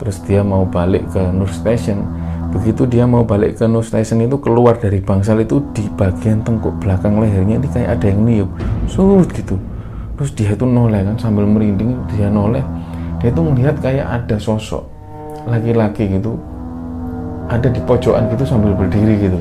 terus dia mau balik ke Nur Station. Begitu dia mau balik ke Nur Station itu keluar dari bangsal itu di bagian tengkuk belakang lehernya ini kayak ada yang niup. Surut gitu. Terus dia itu noleh kan sambil merinding dia noleh. Dia itu melihat kayak ada sosok laki-laki gitu ada di pojokan gitu sambil berdiri gitu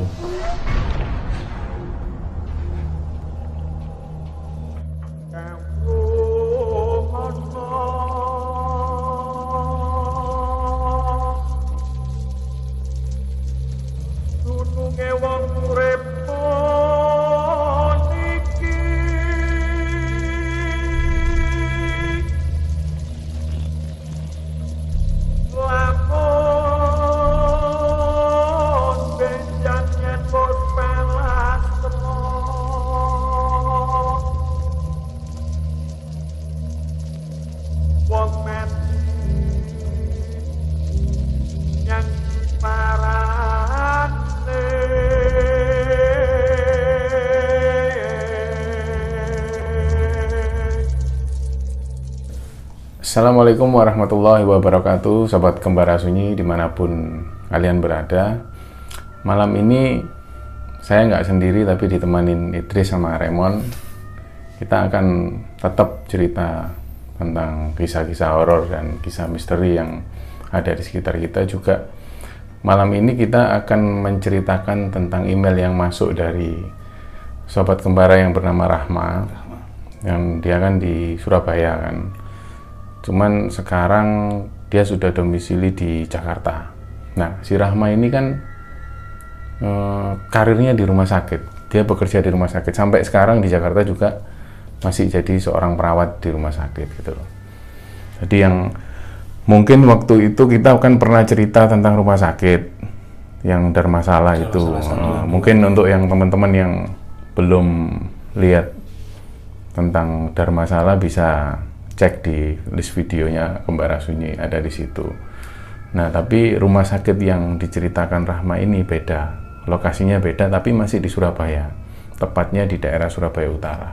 Assalamualaikum warahmatullahi wabarakatuh. Sobat Kembara Sunyi di mana pun kalian berada. Malam ini saya nggak sendiri tapi ditemanin Idris sama Raymond. Kita akan tetap cerita tentang kisah-kisah horor dan kisah misteri yang ada di sekitar kita juga. Malam ini kita akan menceritakan tentang email yang masuk dari Sobat Kembara yang bernama Rahma. Yang dia kan di Surabaya kan Cuman sekarang dia sudah domisili di Jakarta. Nah, si Rahma ini kan eh, karirnya di rumah sakit. Dia bekerja di rumah sakit sampai sekarang di Jakarta juga masih jadi seorang perawat di rumah sakit gitu loh. Jadi yang mungkin waktu itu kita kan pernah cerita tentang rumah sakit yang bermasalah itu. Eh, mungkin untuk yang teman-teman yang belum lihat tentang Dharmasala bisa cek di list videonya Kembara Sunyi ada di situ. Nah, tapi rumah sakit yang diceritakan Rahma ini beda. Lokasinya beda tapi masih di Surabaya. Tepatnya di daerah Surabaya Utara.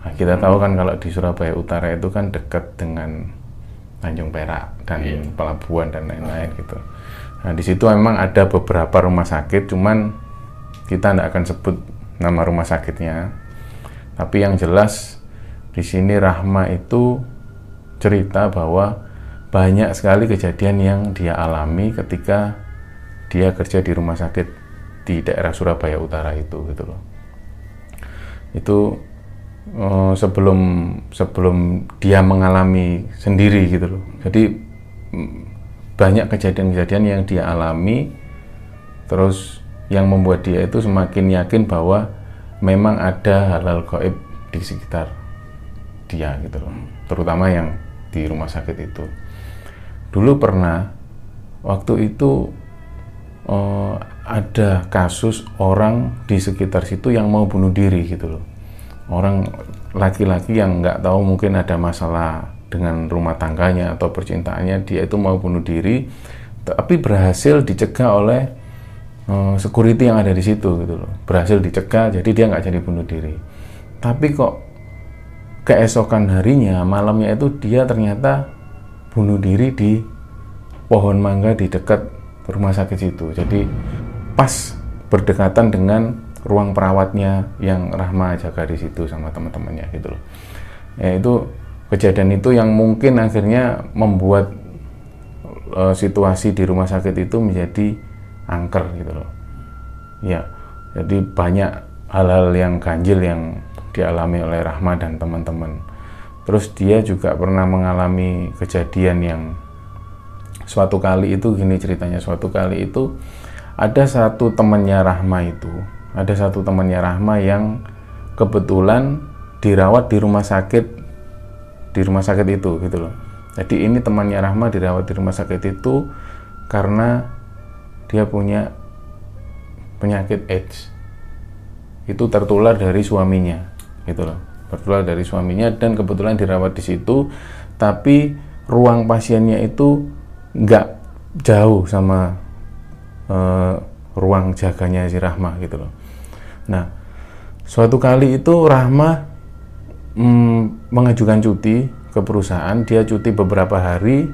Nah, kita tahu kan kalau di Surabaya Utara itu kan dekat dengan Tanjung Perak dan pelabuhan dan lain-lain gitu. Nah, di situ memang ada beberapa rumah sakit, cuman kita tidak akan sebut nama rumah sakitnya. Tapi yang jelas di sini Rahma itu cerita bahwa banyak sekali kejadian yang dia alami ketika dia kerja di rumah sakit di daerah Surabaya Utara itu gitu loh. Itu eh, sebelum sebelum dia mengalami sendiri gitu loh. Jadi mm, banyak kejadian-kejadian yang dia alami terus yang membuat dia itu semakin yakin bahwa memang ada hal-hal gaib di sekitar dia gitu loh. Terutama yang di rumah sakit itu. Dulu pernah waktu itu eh, ada kasus orang di sekitar situ yang mau bunuh diri gitu loh. Orang laki-laki yang nggak tahu mungkin ada masalah dengan rumah tangganya atau percintaannya dia itu mau bunuh diri tapi berhasil dicegah oleh eh, security yang ada di situ gitu loh. Berhasil dicegah jadi dia nggak jadi bunuh diri. Tapi kok keesokan harinya malamnya itu dia ternyata bunuh diri di pohon mangga di dekat rumah sakit situ. Jadi pas berdekatan dengan ruang perawatnya yang Rahma jaga di situ sama teman-temannya gitu loh. Ya itu kejadian itu yang mungkin akhirnya membuat e, situasi di rumah sakit itu menjadi angker gitu loh. Ya jadi banyak hal-hal yang ganjil yang dialami oleh Rahma dan teman-teman. Terus dia juga pernah mengalami kejadian yang suatu kali itu gini ceritanya suatu kali itu ada satu temannya Rahma itu ada satu temannya Rahma yang kebetulan dirawat di rumah sakit di rumah sakit itu gitu loh. Jadi ini temannya Rahma dirawat di rumah sakit itu karena dia punya penyakit AIDS. Itu tertular dari suaminya gitu loh. Tertular dari suaminya dan kebetulan dirawat di situ tapi ruang pasiennya itu nggak jauh sama uh, ruang jaganya si Rahma gitu loh. Nah suatu kali itu Rahma mm, mengajukan cuti ke perusahaan dia cuti beberapa hari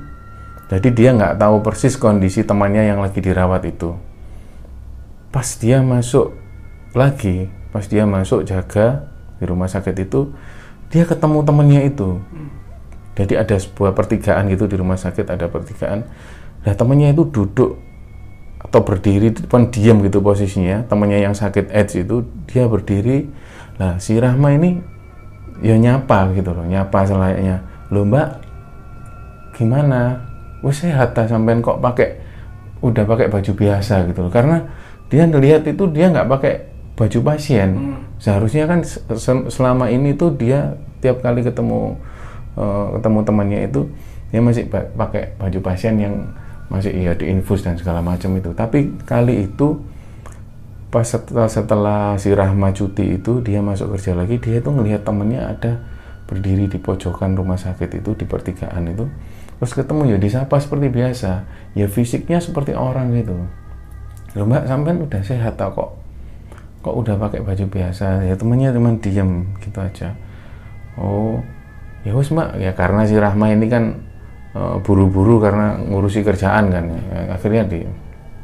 jadi dia nggak tahu persis kondisi temannya yang lagi dirawat itu. Pas dia masuk lagi pas dia masuk jaga di rumah sakit itu dia ketemu temannya itu. Jadi ada sebuah pertigaan gitu di rumah sakit ada pertigaan. Nah temannya itu duduk atau berdiri di depan diam gitu posisinya. Temannya yang sakit AIDS itu dia berdiri nah si Rahma ini ya nyapa gitu loh nyapa selayaknya. Lo mbak gimana? Wes sehat ta sampean kok pakai udah pakai baju biasa gitu loh. Karena dia ngelihat itu dia nggak pakai baju pasien seharusnya kan se- se- selama ini tuh dia tiap kali ketemu eh, ketemu temannya itu dia masih pakai baju pasien yang masih iya diinfus dan segala macam itu. Tapi kali itu pas setelah, setelah si Rahma cuti itu dia masuk kerja lagi dia itu ngelihat temennya ada berdiri di pojokan rumah sakit itu di pertigaan itu. Terus ketemu ya disapa seperti biasa. Ya fisiknya seperti orang gitu. Loh mbak sampean udah sehat tak kok kok udah pakai baju biasa? Ya temennya cuman diem gitu aja. Oh ya wes mbak. Ya karena si Rahma ini kan eh, buru-buru karena ngurusi kerjaan kan. Ya, akhirnya di,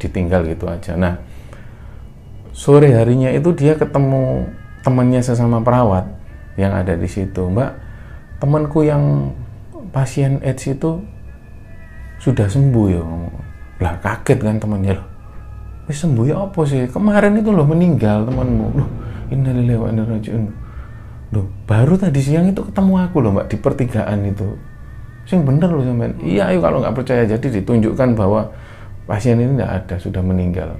ditinggal gitu aja. Nah sore harinya itu dia ketemu temannya sesama perawat yang ada di situ. Mbak temanku yang pasien AIDS itu sudah sembuh ya lah kaget kan temannya loh wis sembuh ya apa sih? Kemarin itu loh meninggal temanmu. Loh innalillahi wa inna raji'un. Loh baru tadi siang itu ketemu aku loh mbak di pertigaan itu. Sing bener loh sampean. Iya ayo kalau nggak percaya jadi ditunjukkan bahwa pasien ini tidak ada sudah meninggal.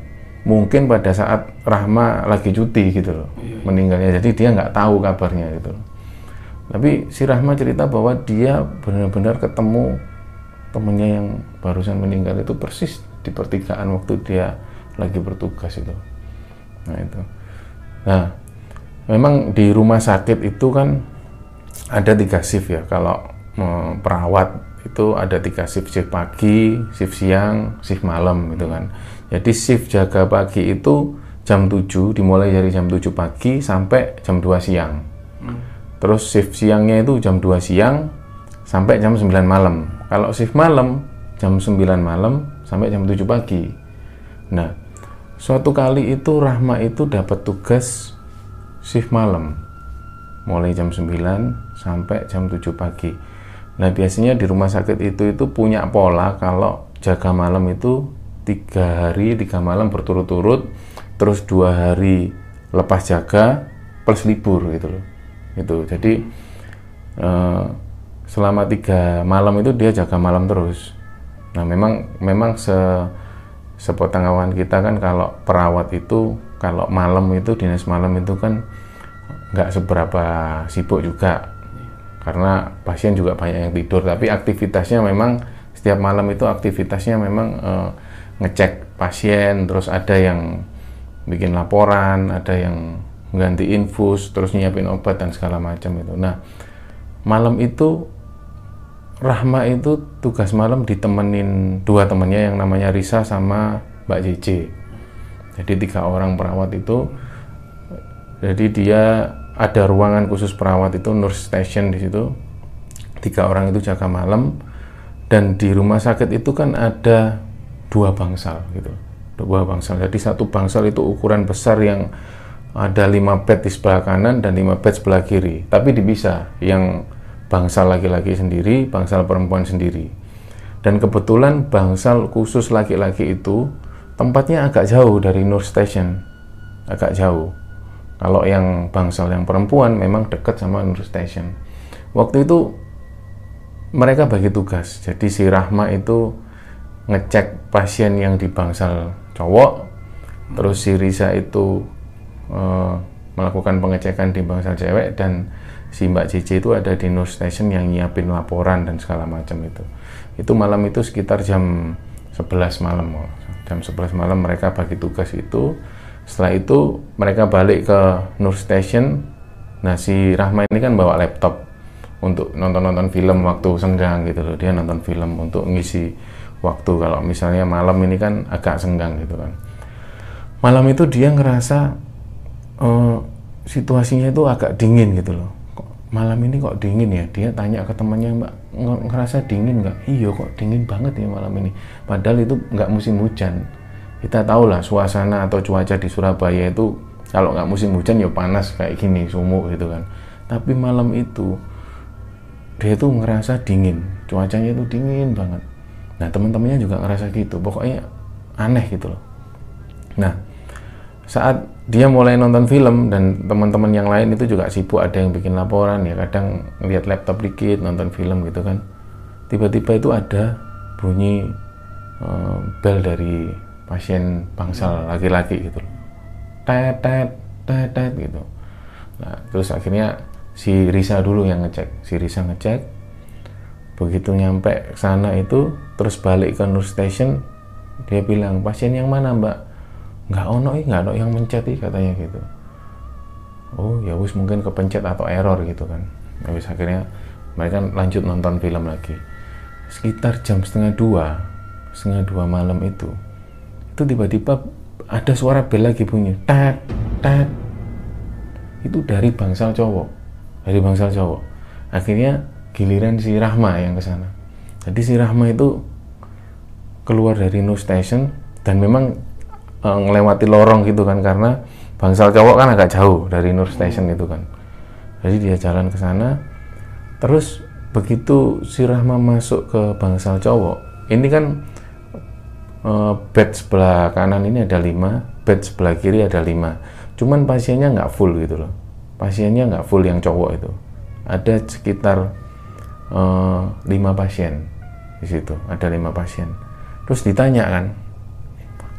Mungkin pada saat Rahma lagi cuti gitu loh meninggalnya jadi dia nggak tahu kabarnya gitu loh. Tapi si Rahma cerita bahwa dia benar-benar ketemu temennya yang barusan meninggal itu persis di pertigaan waktu dia lagi bertugas itu. Nah itu. Nah memang di rumah sakit itu kan ada tiga shift ya. Kalau eh, perawat itu ada tiga shift shift pagi shift siang shift malam gitu kan. Jadi shift jaga pagi itu jam 7 dimulai dari jam 7 pagi sampai jam 2 siang. Terus shift siangnya itu jam 2 siang sampai jam 9 malam. Kalau shift malam jam 9 malam sampai jam 7 pagi. Nah suatu kali itu Rahma itu dapat tugas shift malam. Mulai jam 9 sampai jam 7 pagi. Nah biasanya di rumah sakit itu itu punya pola kalau jaga malam itu tiga hari tiga malam berturut-turut terus dua hari lepas jaga plus libur gitu loh. Itu. Jadi eh, selama tiga malam itu dia jaga malam terus. Nah memang memang se sepengetahuan kita kan kalau perawat itu kalau malam itu dinas malam itu kan nggak seberapa sibuk juga. Karena pasien juga banyak yang tidur. Tapi aktivitasnya memang setiap malam itu aktivitasnya memang eh, ngecek pasien. Terus ada yang bikin laporan ada yang ganti infus terus nyiapin obat dan segala macam itu. Nah malam itu Rahma itu tugas malam ditemenin dua temannya yang namanya Risa sama Mbak Jj jadi tiga orang perawat itu jadi dia ada ruangan khusus perawat itu nurse station di situ. Tiga orang itu jaga malam dan di rumah sakit itu kan ada dua bangsal gitu. Dua bangsal. Jadi satu bangsal itu ukuran besar yang ada lima bed di sebelah kanan dan lima bed sebelah kiri. Tapi dipisah yang bangsal laki-laki sendiri bangsal perempuan sendiri. Dan kebetulan bangsal khusus laki-laki itu tempatnya agak jauh dari nurse station. Agak jauh. Kalau yang bangsal yang perempuan memang dekat sama nurse station. Waktu itu mereka bagi tugas. Jadi si Rahma itu ngecek pasien yang di bangsal cowok. Terus si Risa itu eh, melakukan pengecekan di bangsal cewek dan si Mbak Cici itu ada di nurse station yang nyiapin laporan dan segala macam itu. Itu malam itu sekitar jam 11 malam jam 11 malam mereka bagi tugas itu. Setelah itu mereka balik ke nurse station. Nah si Rahma ini kan bawa laptop untuk nonton-nonton film waktu senggang gitu loh. Dia nonton film untuk ngisi waktu. Kalau misalnya malam ini kan agak senggang gitu kan. Malam itu dia ngerasa eh, situasinya itu agak dingin gitu loh malam ini kok dingin ya? Dia tanya ke temannya mbak "Nge- ngerasa dingin nggak? Iya kok dingin banget ya malam ini. Padahal itu nggak musim hujan. Kita tahu lah suasana atau cuaca di Surabaya itu kalau nggak musim hujan ya panas kayak gini sumuk gitu kan. Tapi malam itu dia tuh ngerasa dingin. Cuacanya itu dingin banget. Nah teman-temannya juga ngerasa gitu. Pokoknya aneh gitu loh. Nah saat dia mulai nonton film dan teman-teman yang lain itu juga sibuk ada yang bikin laporan ya kadang lihat laptop dikit nonton film gitu kan. Tiba-tiba itu ada bunyi eh, bel dari pasien bangsal laki-laki gitu tet tet tet tet gitu. Nah terus akhirnya si Risa dulu yang ngecek. Si Risa ngecek begitu nyampe sana itu terus balik ke Nur Station dia bilang pasien yang mana mbak nggak ono nggak ono yang mencet katanya gitu. Oh ya wis mungkin kepencet atau error gitu kan. Ya wis akhirnya mereka lanjut nonton film lagi. Sekitar jam setengah dua setengah dua malam itu itu tiba-tiba ada suara bel lagi bunyi tet tet itu dari bangsal cowok dari bangsal cowok. Akhirnya giliran si Rahma yang ke sana. Jadi si Rahma itu keluar dari New Station dan memang e, ngelewati lorong gitu kan karena bangsal cowok kan agak jauh dari Nur Station itu kan. Jadi dia jalan ke sana. Terus begitu si Rahma masuk ke bangsal cowok ini kan e, bed sebelah kanan ini ada lima bed sebelah kiri ada lima. Cuman pasiennya nggak full gitu loh. Pasiennya nggak full yang cowok itu. Ada sekitar eh, lima pasien di situ. Ada lima pasien. Terus ditanya kan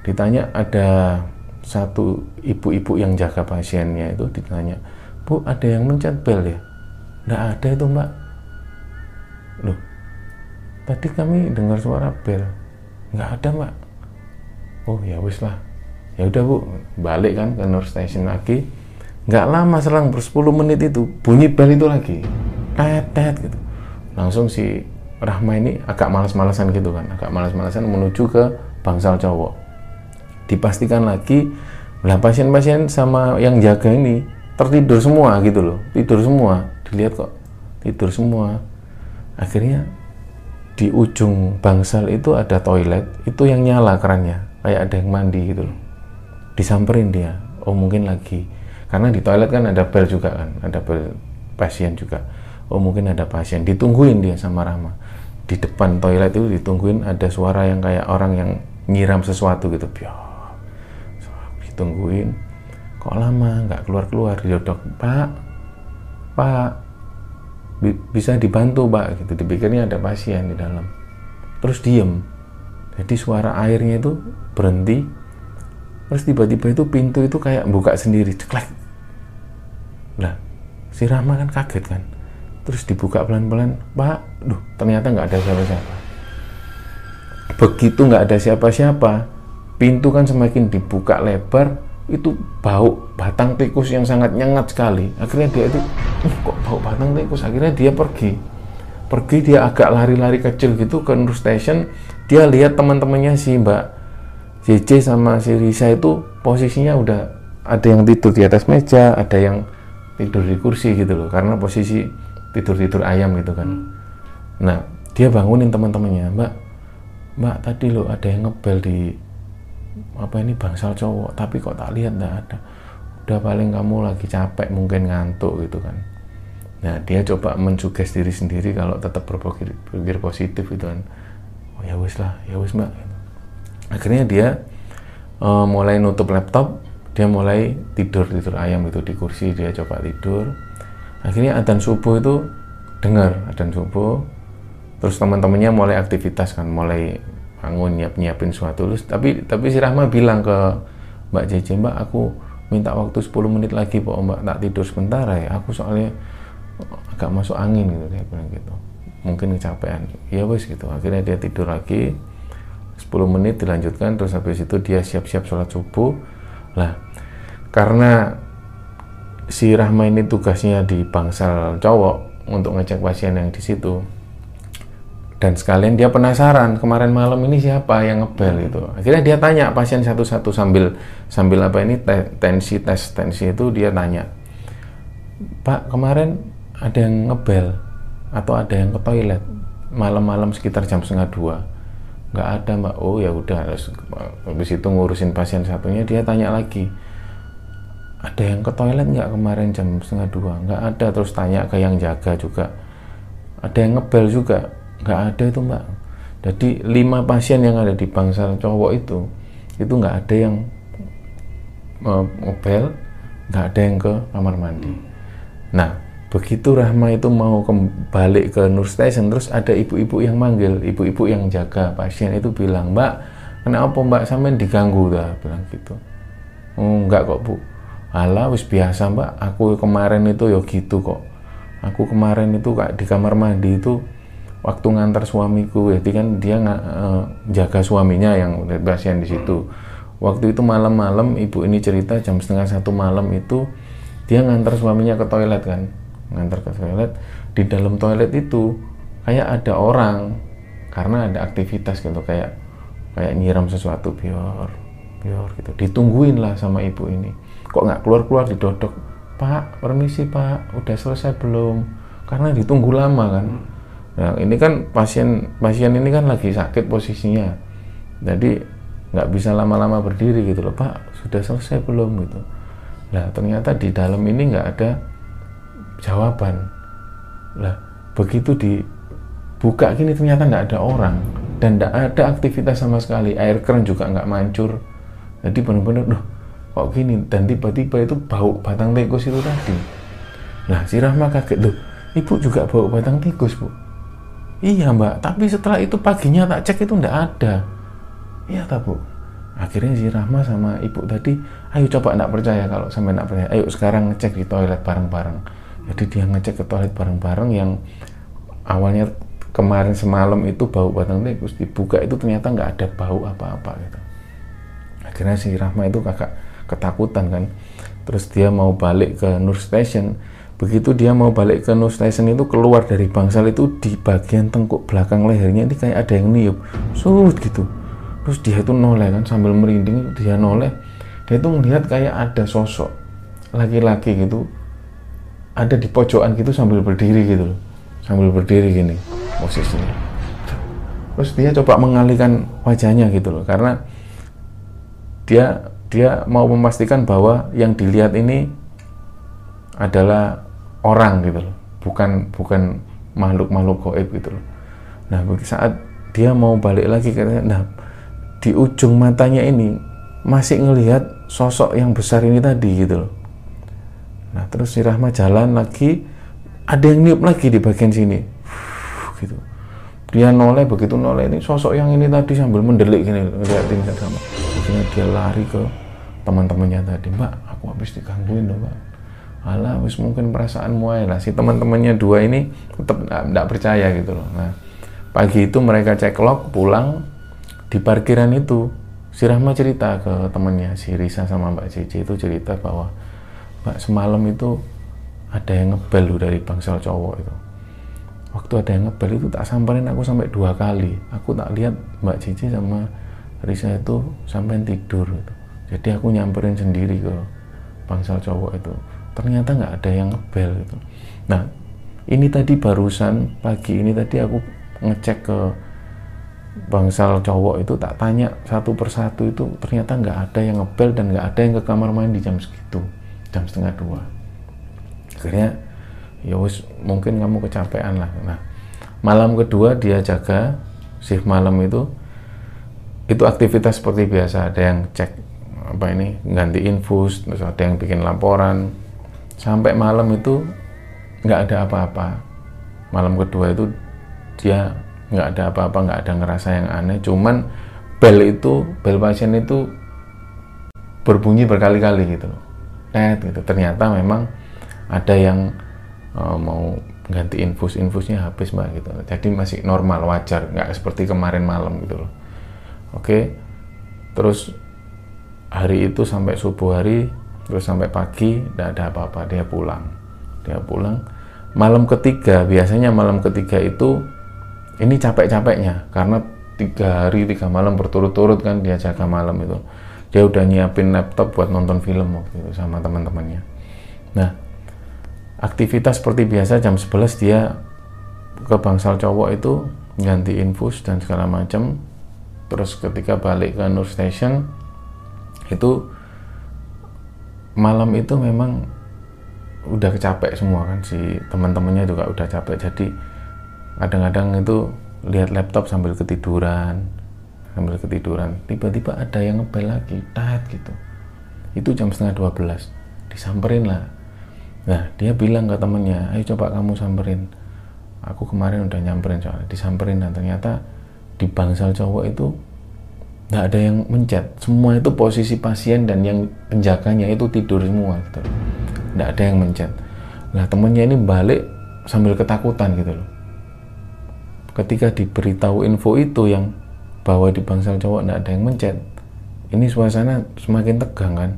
ditanya ada satu ibu-ibu yang jaga pasiennya itu ditanya bu ada yang mencet bel ya? Nggak ada itu mbak. Loh tadi kami dengar suara bel. Nggak ada mbak. Oh ya wis lah. Ya udah bu balik kan ke Nur Station lagi. Nggak lama selang per 10 menit itu bunyi bel itu lagi. Tet gitu. Langsung si Rahma ini agak malas-malasan gitu kan agak malas-malasan menuju ke bangsal cowok dipastikan lagi lah pasien-pasien sama yang jaga ini tertidur semua gitu loh. Tidur semua dilihat kok tidur semua. Akhirnya di ujung bangsal itu ada toilet itu yang nyala kerannya kayak ada yang mandi gitu loh. Disamperin dia oh mungkin lagi. Karena di toilet kan ada bel juga kan ada bel pasien juga. Oh mungkin ada pasien. Ditungguin dia sama Rahma. Di depan toilet itu ditungguin ada suara yang kayak orang yang nyiram sesuatu gitu Biar. Ditungguin. Kok lama? Nggak keluar keluar didodok pak pak bi- bisa dibantu pak gitu. Dipikirnya ada pasien di dalam. Terus diem. Jadi suara airnya itu berhenti. Terus tiba-tiba itu pintu itu kayak buka sendiri ceklek. Lah si Rahma kan kaget kan. Terus dibuka pelan-pelan pak duh ternyata nggak ada siapa-siapa. Begitu nggak ada siapa-siapa pintu kan semakin dibuka lebar itu bau batang tikus yang sangat nyengat sekali. Akhirnya dia itu "Ih, kok bau batang tikus? Akhirnya dia pergi. Pergi dia agak lari-lari kecil gitu ke Nur Station. Dia lihat teman-temannya si Mbak JJ sama si Risa itu posisinya udah ada yang tidur di atas meja ada yang tidur di kursi gitu loh karena posisi tidur-tidur ayam gitu kan. Nah dia bangunin teman-temannya Mbak Mbak tadi lo ada yang ngebel di apa ini bangsal cowok tapi kok tak lihat nggak ada. Udah paling kamu lagi capek mungkin ngantuk gitu kan. Nah dia coba mensuges diri sendiri kalau tetap berpikir, berpikir positif gitu kan. Oh ya wis lah ya wis mbak. Akhirnya dia eh, mulai nutup laptop dia mulai tidur tidur ayam itu di kursi dia coba tidur. Akhirnya adzan subuh itu dengar adzan subuh. Terus teman-temannya mulai aktivitas kan mulai bangun nyiap nyiapin suatu. Terus tapi tapi si Rahma bilang ke Mbak Jeje Mbak aku minta waktu 10 menit lagi Pak. Mbak tak tidur sebentar ya. Aku soalnya agak masuk angin gitu. Dia bilang gitu. Mungkin kecapean. Ya wes gitu. Akhirnya dia tidur lagi. 10 menit dilanjutkan terus habis itu dia siap-siap sholat subuh. Lah karena si Rahma ini tugasnya di bangsal cowok untuk ngecek pasien yang di situ dan sekalian dia penasaran kemarin malam ini siapa yang ngebel itu akhirnya dia tanya pasien satu-satu sambil sambil apa ini te- tensi tes tensi itu dia tanya Pak kemarin ada yang ngebel atau ada yang ke toilet? Malam-malam sekitar jam setengah dua. Nggak ada mbak. Oh ya udah. Terus, habis itu ngurusin pasien satunya dia tanya lagi ada yang ke toilet nggak kemarin jam setengah dua? Nggak ada. Terus tanya ke yang jaga juga ada yang ngebel juga nggak ada itu mbak. Jadi lima pasien yang ada di bangsal cowok itu itu nggak ada yang ngebel nggak ada yang ke kamar mandi. Nah begitu Rahma itu mau kembali ke Nur Station terus ada ibu-ibu yang manggil ibu-ibu yang jaga pasien itu bilang mbak kenapa mbak? Sampai diganggu dah bilang gitu. Oh, enggak kok bu. Alah wis biasa mbak. Aku kemarin itu ya gitu kok. Aku kemarin itu kak di kamar mandi itu waktu ngantar suamiku jadi kan dia nggak uh, jaga suaminya yang pasien di situ. Waktu itu malam-malam ibu ini cerita jam setengah satu malam itu dia ngantar suaminya ke toilet kan. Ngantar ke toilet di dalam toilet itu kayak ada orang karena ada aktivitas gitu kayak kayak nyiram sesuatu biar biar gitu. Ditungguin lah sama ibu ini. Kok nggak keluar keluar didodok pak permisi pak udah selesai belum? Karena ditunggu lama kan nah ini kan pasien pasien ini kan lagi sakit posisinya. Jadi nggak bisa lama-lama berdiri gitu loh pak sudah selesai belum? gitu. Nah ternyata di dalam ini nggak ada jawaban. Lah begitu dibuka gini ternyata nggak ada orang. Dan tidak ada aktivitas sama sekali. Air keran juga nggak mancur. Jadi benar-benar loh kok gini? Dan tiba-tiba itu bau batang tikus itu tadi. Nah si Rahma kaget loh ibu juga bau batang tikus bu iya mbak. Tapi setelah itu paginya tak cek itu ndak ada. Iya tak bu? Akhirnya si Rahma sama ibu tadi ayo coba ndak percaya kalau sampai ndak percaya. Ayo sekarang ngecek di toilet bareng-bareng. Jadi dia ngecek ke toilet bareng-bareng yang awalnya kemarin semalam itu bau batang tikus dibuka itu ternyata nggak ada bau apa-apa gitu. Akhirnya si Rahma itu kakak ketakutan kan. Terus dia mau balik ke Nur Station begitu dia mau balik ke Nur Station itu keluar dari bangsal itu di bagian tengkuk belakang lehernya ini kayak ada yang niup. Surut gitu. Terus dia itu noleh kan sambil merinding dia noleh. Dia itu melihat kayak ada sosok laki-laki gitu ada di pojokan gitu sambil berdiri gitu loh. Sambil berdiri gini posisinya. Terus dia coba mengalihkan wajahnya gitu loh karena dia dia mau memastikan bahwa yang dilihat ini adalah orang gitu loh bukan bukan makhluk-makhluk goib gitu loh nah saat dia mau balik lagi katanya nah di ujung matanya ini masih ngelihat sosok yang besar ini tadi gitu loh Nah terus si Rahma jalan lagi, ada yang niup lagi di bagian sini, gitu. Dia noleh begitu noleh ini sosok yang ini tadi sambil mendelik gini ngeliatin sama. Akhirnya dia lari ke teman-temannya tadi, Mbak, aku habis digangguin loh, Mbak. Alah, wis mungkin perasaan muai lah. Si teman-temannya dua ini tetap tidak percaya gitu loh. Nah, pagi itu mereka cek log, pulang di parkiran itu. Si Rahma cerita ke temannya, si Risa sama Mbak Cici itu cerita bahwa Mbak semalam itu ada yang ngebel dari bangsal cowok itu waktu ada yang ngebel itu tak samperin aku sampai dua kali aku tak lihat Mbak Cici sama Risa itu sampai tidur gitu. jadi aku nyamperin sendiri ke bangsal cowok itu ternyata nggak ada yang ngebel gitu. Nah ini tadi barusan pagi ini tadi aku ngecek ke bangsal cowok itu tak tanya satu persatu itu ternyata nggak ada yang ngebel dan nggak ada yang ke kamar mandi jam segitu jam setengah dua. Akhirnya ya wis mungkin kamu kecapean lah. Nah malam kedua dia jaga shift malam itu itu aktivitas seperti biasa. Ada yang cek apa ini ganti infus terus ada yang bikin laporan sampai malam itu nggak ada apa-apa. Malam kedua itu dia nggak ada apa-apa nggak ada ngerasa yang aneh. Cuman bel itu bel pasien itu berbunyi berkali-kali gitu loh. Net gitu. Ternyata memang ada yang uh, mau ganti infus-infusnya habis mbak gitu jadi masih normal wajar. Nggak seperti kemarin malam gitu loh. Oke? Terus hari itu sampai subuh hari terus sampai pagi tidak ada apa-apa. Dia pulang. Dia pulang. Malam ketiga biasanya malam ketiga itu ini capek-capeknya. Karena tiga hari tiga malam berturut-turut kan dia jaga malam itu. Dia udah nyiapin laptop buat nonton film waktu itu sama teman-temannya. Nah aktivitas seperti biasa jam 11 dia ke bangsal cowok itu ganti infus dan segala macam terus ketika balik ke Nur Station itu malam itu memang udah kecapek semua kan si teman-temannya juga udah capek. Jadi kadang-kadang itu lihat laptop sambil ketiduran sambil ketiduran. Tiba-tiba ada yang ngebel lagi tat gitu. Itu jam setengah 12 disamperin lah. Nah dia bilang ke temennya ayo coba kamu samperin. Aku kemarin udah nyamperin soalnya disamperin. Dan ternyata di bangsal cowok itu nggak ada yang mencet. Semua itu posisi pasien dan yang penjaganya itu tidur semua gitu. Nggak ada yang mencet. Lah temennya ini balik sambil ketakutan gitu loh. Ketika diberitahu info itu yang bahwa di bangsal cowok nggak ada yang mencet. Ini suasana semakin tegang kan?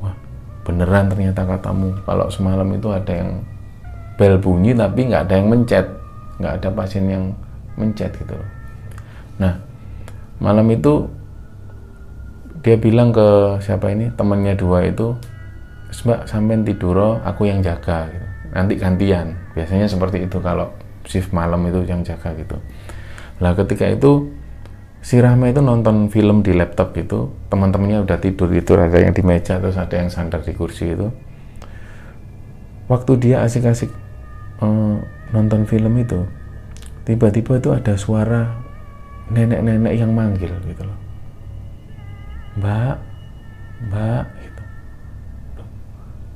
Wah beneran ternyata katamu kalau semalam itu ada yang bel bunyi tapi nggak ada yang mencet. Nggak ada pasien yang mencet gitu loh. Nah malam itu dia bilang ke siapa ini temannya dua itu mbak sampai tidur aku yang jaga gitu. nanti gantian. Biasanya seperti itu kalau shift malam itu yang jaga gitu. Lah ketika itu si Rahma itu nonton film di laptop gitu teman-temannya udah tidur itu ada yang di meja terus ada yang sandar di kursi itu. Waktu dia asik-asik uh, nonton film itu tiba-tiba itu ada suara nenek-nenek yang manggil gitu loh. Mbak mbak gitu.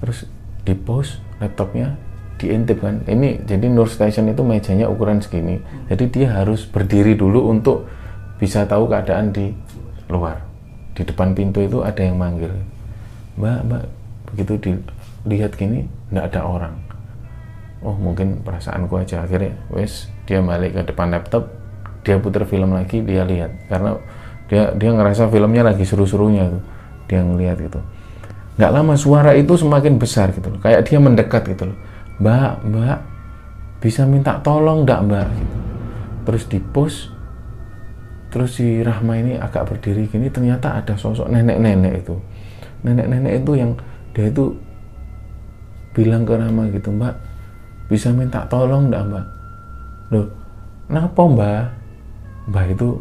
Terus di post laptopnya diintip kan. Ini jadi Nur Station itu mejanya ukuran segini. Jadi dia harus berdiri dulu untuk bisa tahu keadaan di luar. Di depan pintu itu ada yang manggil. Mbak mbak begitu dilihat gini nggak ada orang. Oh mungkin perasaanku aja. Akhirnya wes dia balik ke depan laptop dia putar film lagi dia lihat. Karena dia dia ngerasa filmnya lagi seru-serunya tuh. Dia ngelihat gitu. Nggak lama suara itu semakin besar gitu loh. Kayak dia mendekat gitu loh. Mbak mbak bisa minta tolong nggak mbak? Gitu. terus di post terus si Rahma ini agak berdiri gini ternyata ada sosok nenek-nenek itu. Nenek-nenek itu yang dia itu bilang ke Rahma gitu mbak bisa minta tolong nggak mbak? Loh kenapa mbak Mbah itu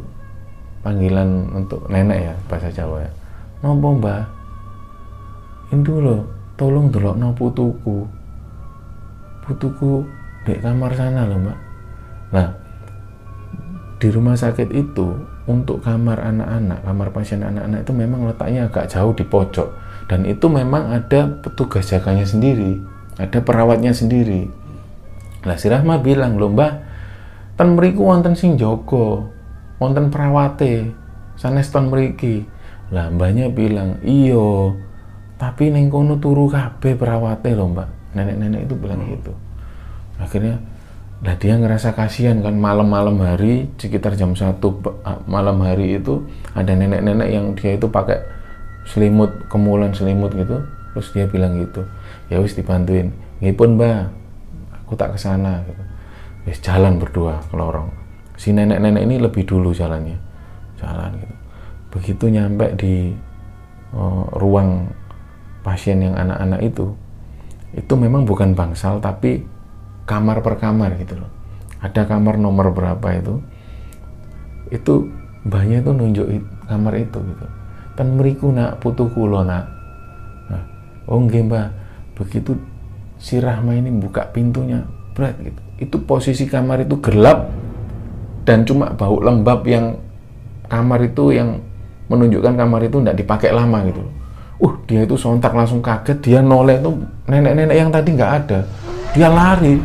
panggilan untuk nenek ya bahasa Jawa ya. Nopo Mbah? Itu loh, tolong delok no putuku. Putuku di kamar sana loh Mbak. Nah, di rumah sakit itu untuk kamar anak-anak, kamar pasien anak-anak itu memang letaknya agak jauh di pojok dan itu memang ada petugas jaganya sendiri, ada perawatnya sendiri. Lah si Rahma bilang, "Loh, Mbah, ten mriku wonten sing jaga wonten perawate sanes ton mriki. Lah mbaknya bilang iyo tapi neng kono turu kabeh perawate loh mbak. Nenek-nenek itu bilang gitu. Akhirnya lah dia ngerasa kasihan kan malam-malam hari sekitar jam satu ah, malam hari itu ada nenek-nenek yang dia itu pakai selimut kemulan selimut gitu. Terus dia bilang gitu ya wis dibantuin. Ngipun mbak aku tak ke sana gitu. Wis jalan berdua ke lorong si nenek-nenek ini lebih dulu jalannya. Jalan gitu. Begitu nyampe di uh, ruang pasien yang anak-anak itu itu memang bukan bangsal tapi kamar per kamar gitu loh. Ada kamar nomor berapa itu itu mbahnya itu nunjuk kamar itu gitu. Kan meriku nak putu kulo nak. Nah, oh nggih mbah. Begitu si Rahma ini buka pintunya berat gitu. Itu posisi kamar itu gelap dan cuma bau lembab yang kamar itu yang menunjukkan kamar itu tidak dipakai lama gitu uh dia itu sontak langsung kaget. Dia noleh itu nenek-nenek yang tadi nggak ada. Dia lari.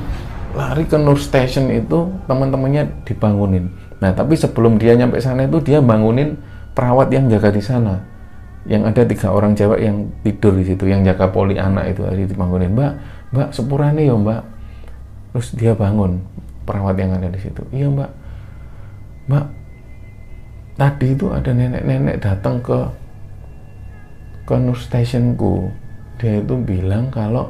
Lari ke Nur Station itu teman-temannya dibangunin. Nah tapi sebelum dia nyampe sana itu dia bangunin perawat yang jaga di sana. Yang ada tiga orang cewek yang tidur di situ yang jaga poli anak itu hari dibangunin. Mbak mbak sepurane ya mbak. Terus dia bangun perawat yang ada di situ. Iya mbak Mbak, tadi itu ada nenek-nenek datang ke ke stationku. Dia itu bilang kalau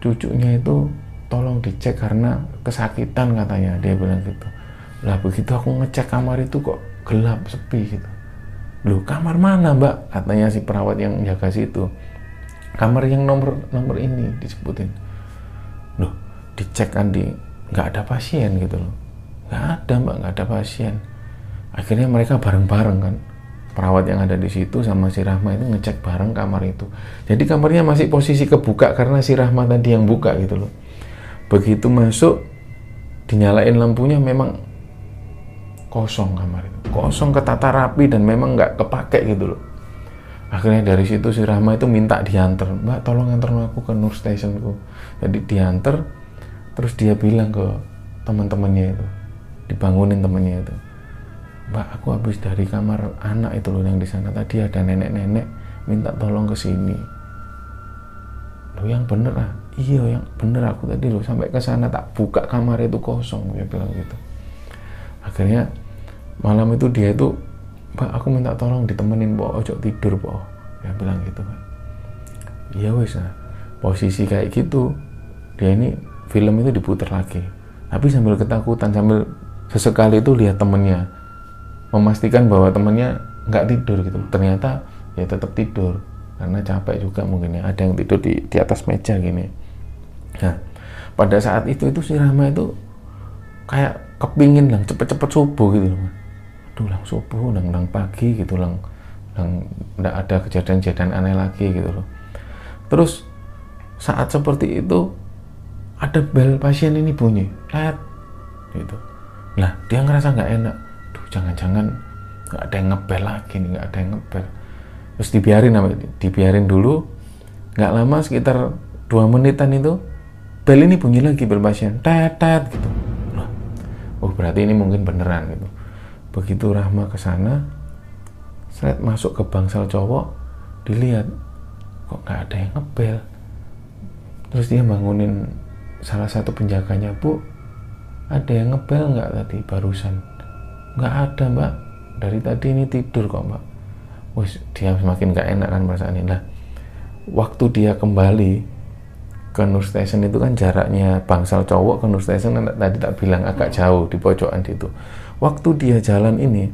cucunya itu tolong dicek karena kesakitan katanya. Dia bilang gitu. Lah begitu aku ngecek kamar itu kok gelap, sepi gitu. Loh kamar mana mbak? Katanya si perawat yang jaga situ. Kamar yang nomor nomor ini disebutin. loh dicek kan di nggak ada pasien gitu loh nggak ada mbak. Nggak ada pasien. Akhirnya mereka bareng-bareng kan. Perawat yang ada di situ sama si Rahma itu ngecek bareng kamar itu. Jadi kamarnya masih posisi kebuka karena si Rahma tadi yang buka gitu loh. Begitu masuk dinyalain lampunya memang kosong kamar itu. Kosong ketata rapi dan memang nggak kepake gitu loh. Akhirnya dari situ si Rahma itu minta diantar. Mbak tolong antar aku ke Nur Stationku. Jadi diantar terus dia bilang ke teman-temannya itu dibangunin temannya itu. Mbak aku habis dari kamar anak itu loh yang di sana. Tadi ada nenek-nenek minta tolong ke sini. Lo yang bener ah? Iya yang bener aku tadi lo sampai ke sana tak buka kamar itu kosong dia bilang gitu. Akhirnya malam itu dia itu Pak aku minta tolong ditemenin po ojo tidur po dia bilang gitu kan iya wes nah posisi kayak gitu dia ini film itu diputar lagi. Tapi sambil ketakutan sambil sesekali itu lihat temennya memastikan bahwa temennya nggak tidur gitu. Ternyata ya tetap tidur karena capek juga mungkin ya. Ada yang tidur di, di atas meja gini. Nah pada saat itu itu si Rama itu kayak kepingin lah cepet-cepet subuh gitu loh aduh lang subuh lang lang pagi gitu lang lang nggak ada kejadian-kejadian aneh lagi gitu loh. Terus saat seperti itu ada bel pasien ini bunyi let gitu lah dia ngerasa nggak enak. Duh jangan-jangan nggak ada yang ngebel lagi nih nggak ada yang ngebel. Terus dibiarin dibiarin dulu. Nggak lama sekitar dua menitan itu bel ini bunyi lagi bel pasien tet tet gitu. Loh oh berarti ini mungkin beneran gitu. Begitu Rahma ke sana seret masuk ke bangsal cowok dilihat kok nggak ada yang ngebel. Terus dia bangunin salah satu penjaganya bu ada yang ngebel nggak tadi barusan? Nggak ada mbak. Dari tadi ini tidur kok mbak. Wih, dia semakin nggak enak kan perasaan ini. Lah waktu dia kembali ke Nur Station itu kan jaraknya bangsal cowok ke Nur Station kan tadi tak bilang agak jauh di pojokan itu. Waktu dia jalan ini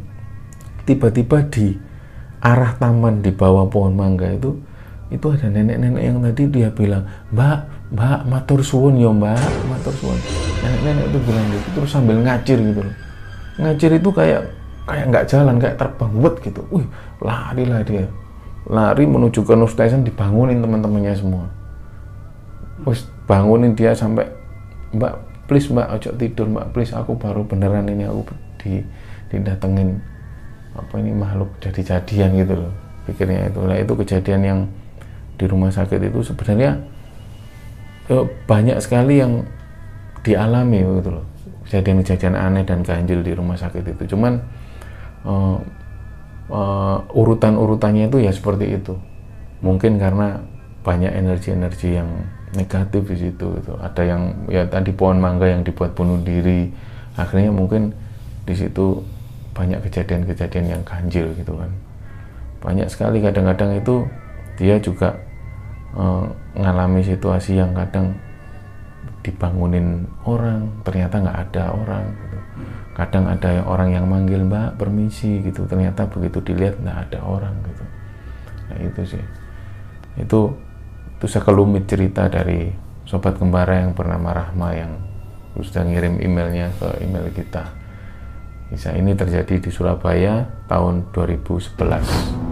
tiba-tiba di arah taman di bawah pohon mangga itu itu ada nenek-nenek yang tadi dia bilang mbak mbak matur suwun ya mbak matur suwun nenek-nenek itu bilang gitu terus sambil ngacir gitu loh. Ngacir itu kayak kayak nggak jalan kayak terbang buat gitu. Wih lari lah dia. Lari menuju ke Nur Station dibangunin teman-temannya semua. Terus bangunin dia sampai mbak please mbak ojo tidur mbak please aku baru beneran ini aku di didatengin apa ini makhluk jadi-jadian gitu loh pikirnya itu. Lah itu kejadian yang di rumah sakit itu sebenarnya eh, banyak sekali yang dialami gitu loh. Kejadian-kejadian aneh dan ganjil di rumah sakit itu. Cuman uh, uh, urutan-urutannya itu ya seperti itu. Mungkin karena banyak energi-energi yang negatif di situ itu ada yang ya tadi pohon mangga yang dibuat bunuh diri. Akhirnya mungkin di situ banyak kejadian-kejadian yang ganjil gitu kan. Banyak sekali kadang-kadang itu dia juga uh, ngalami situasi yang kadang dibangunin orang ternyata nggak ada orang gitu. kadang ada orang yang manggil mbak permisi gitu. Ternyata begitu dilihat nggak ada orang gitu. Nah itu sih. Itu itu sekelumit cerita dari sobat kembara yang bernama Rahma yang sudah ngirim emailnya ke email kita. Kisah ini terjadi di Surabaya tahun 2011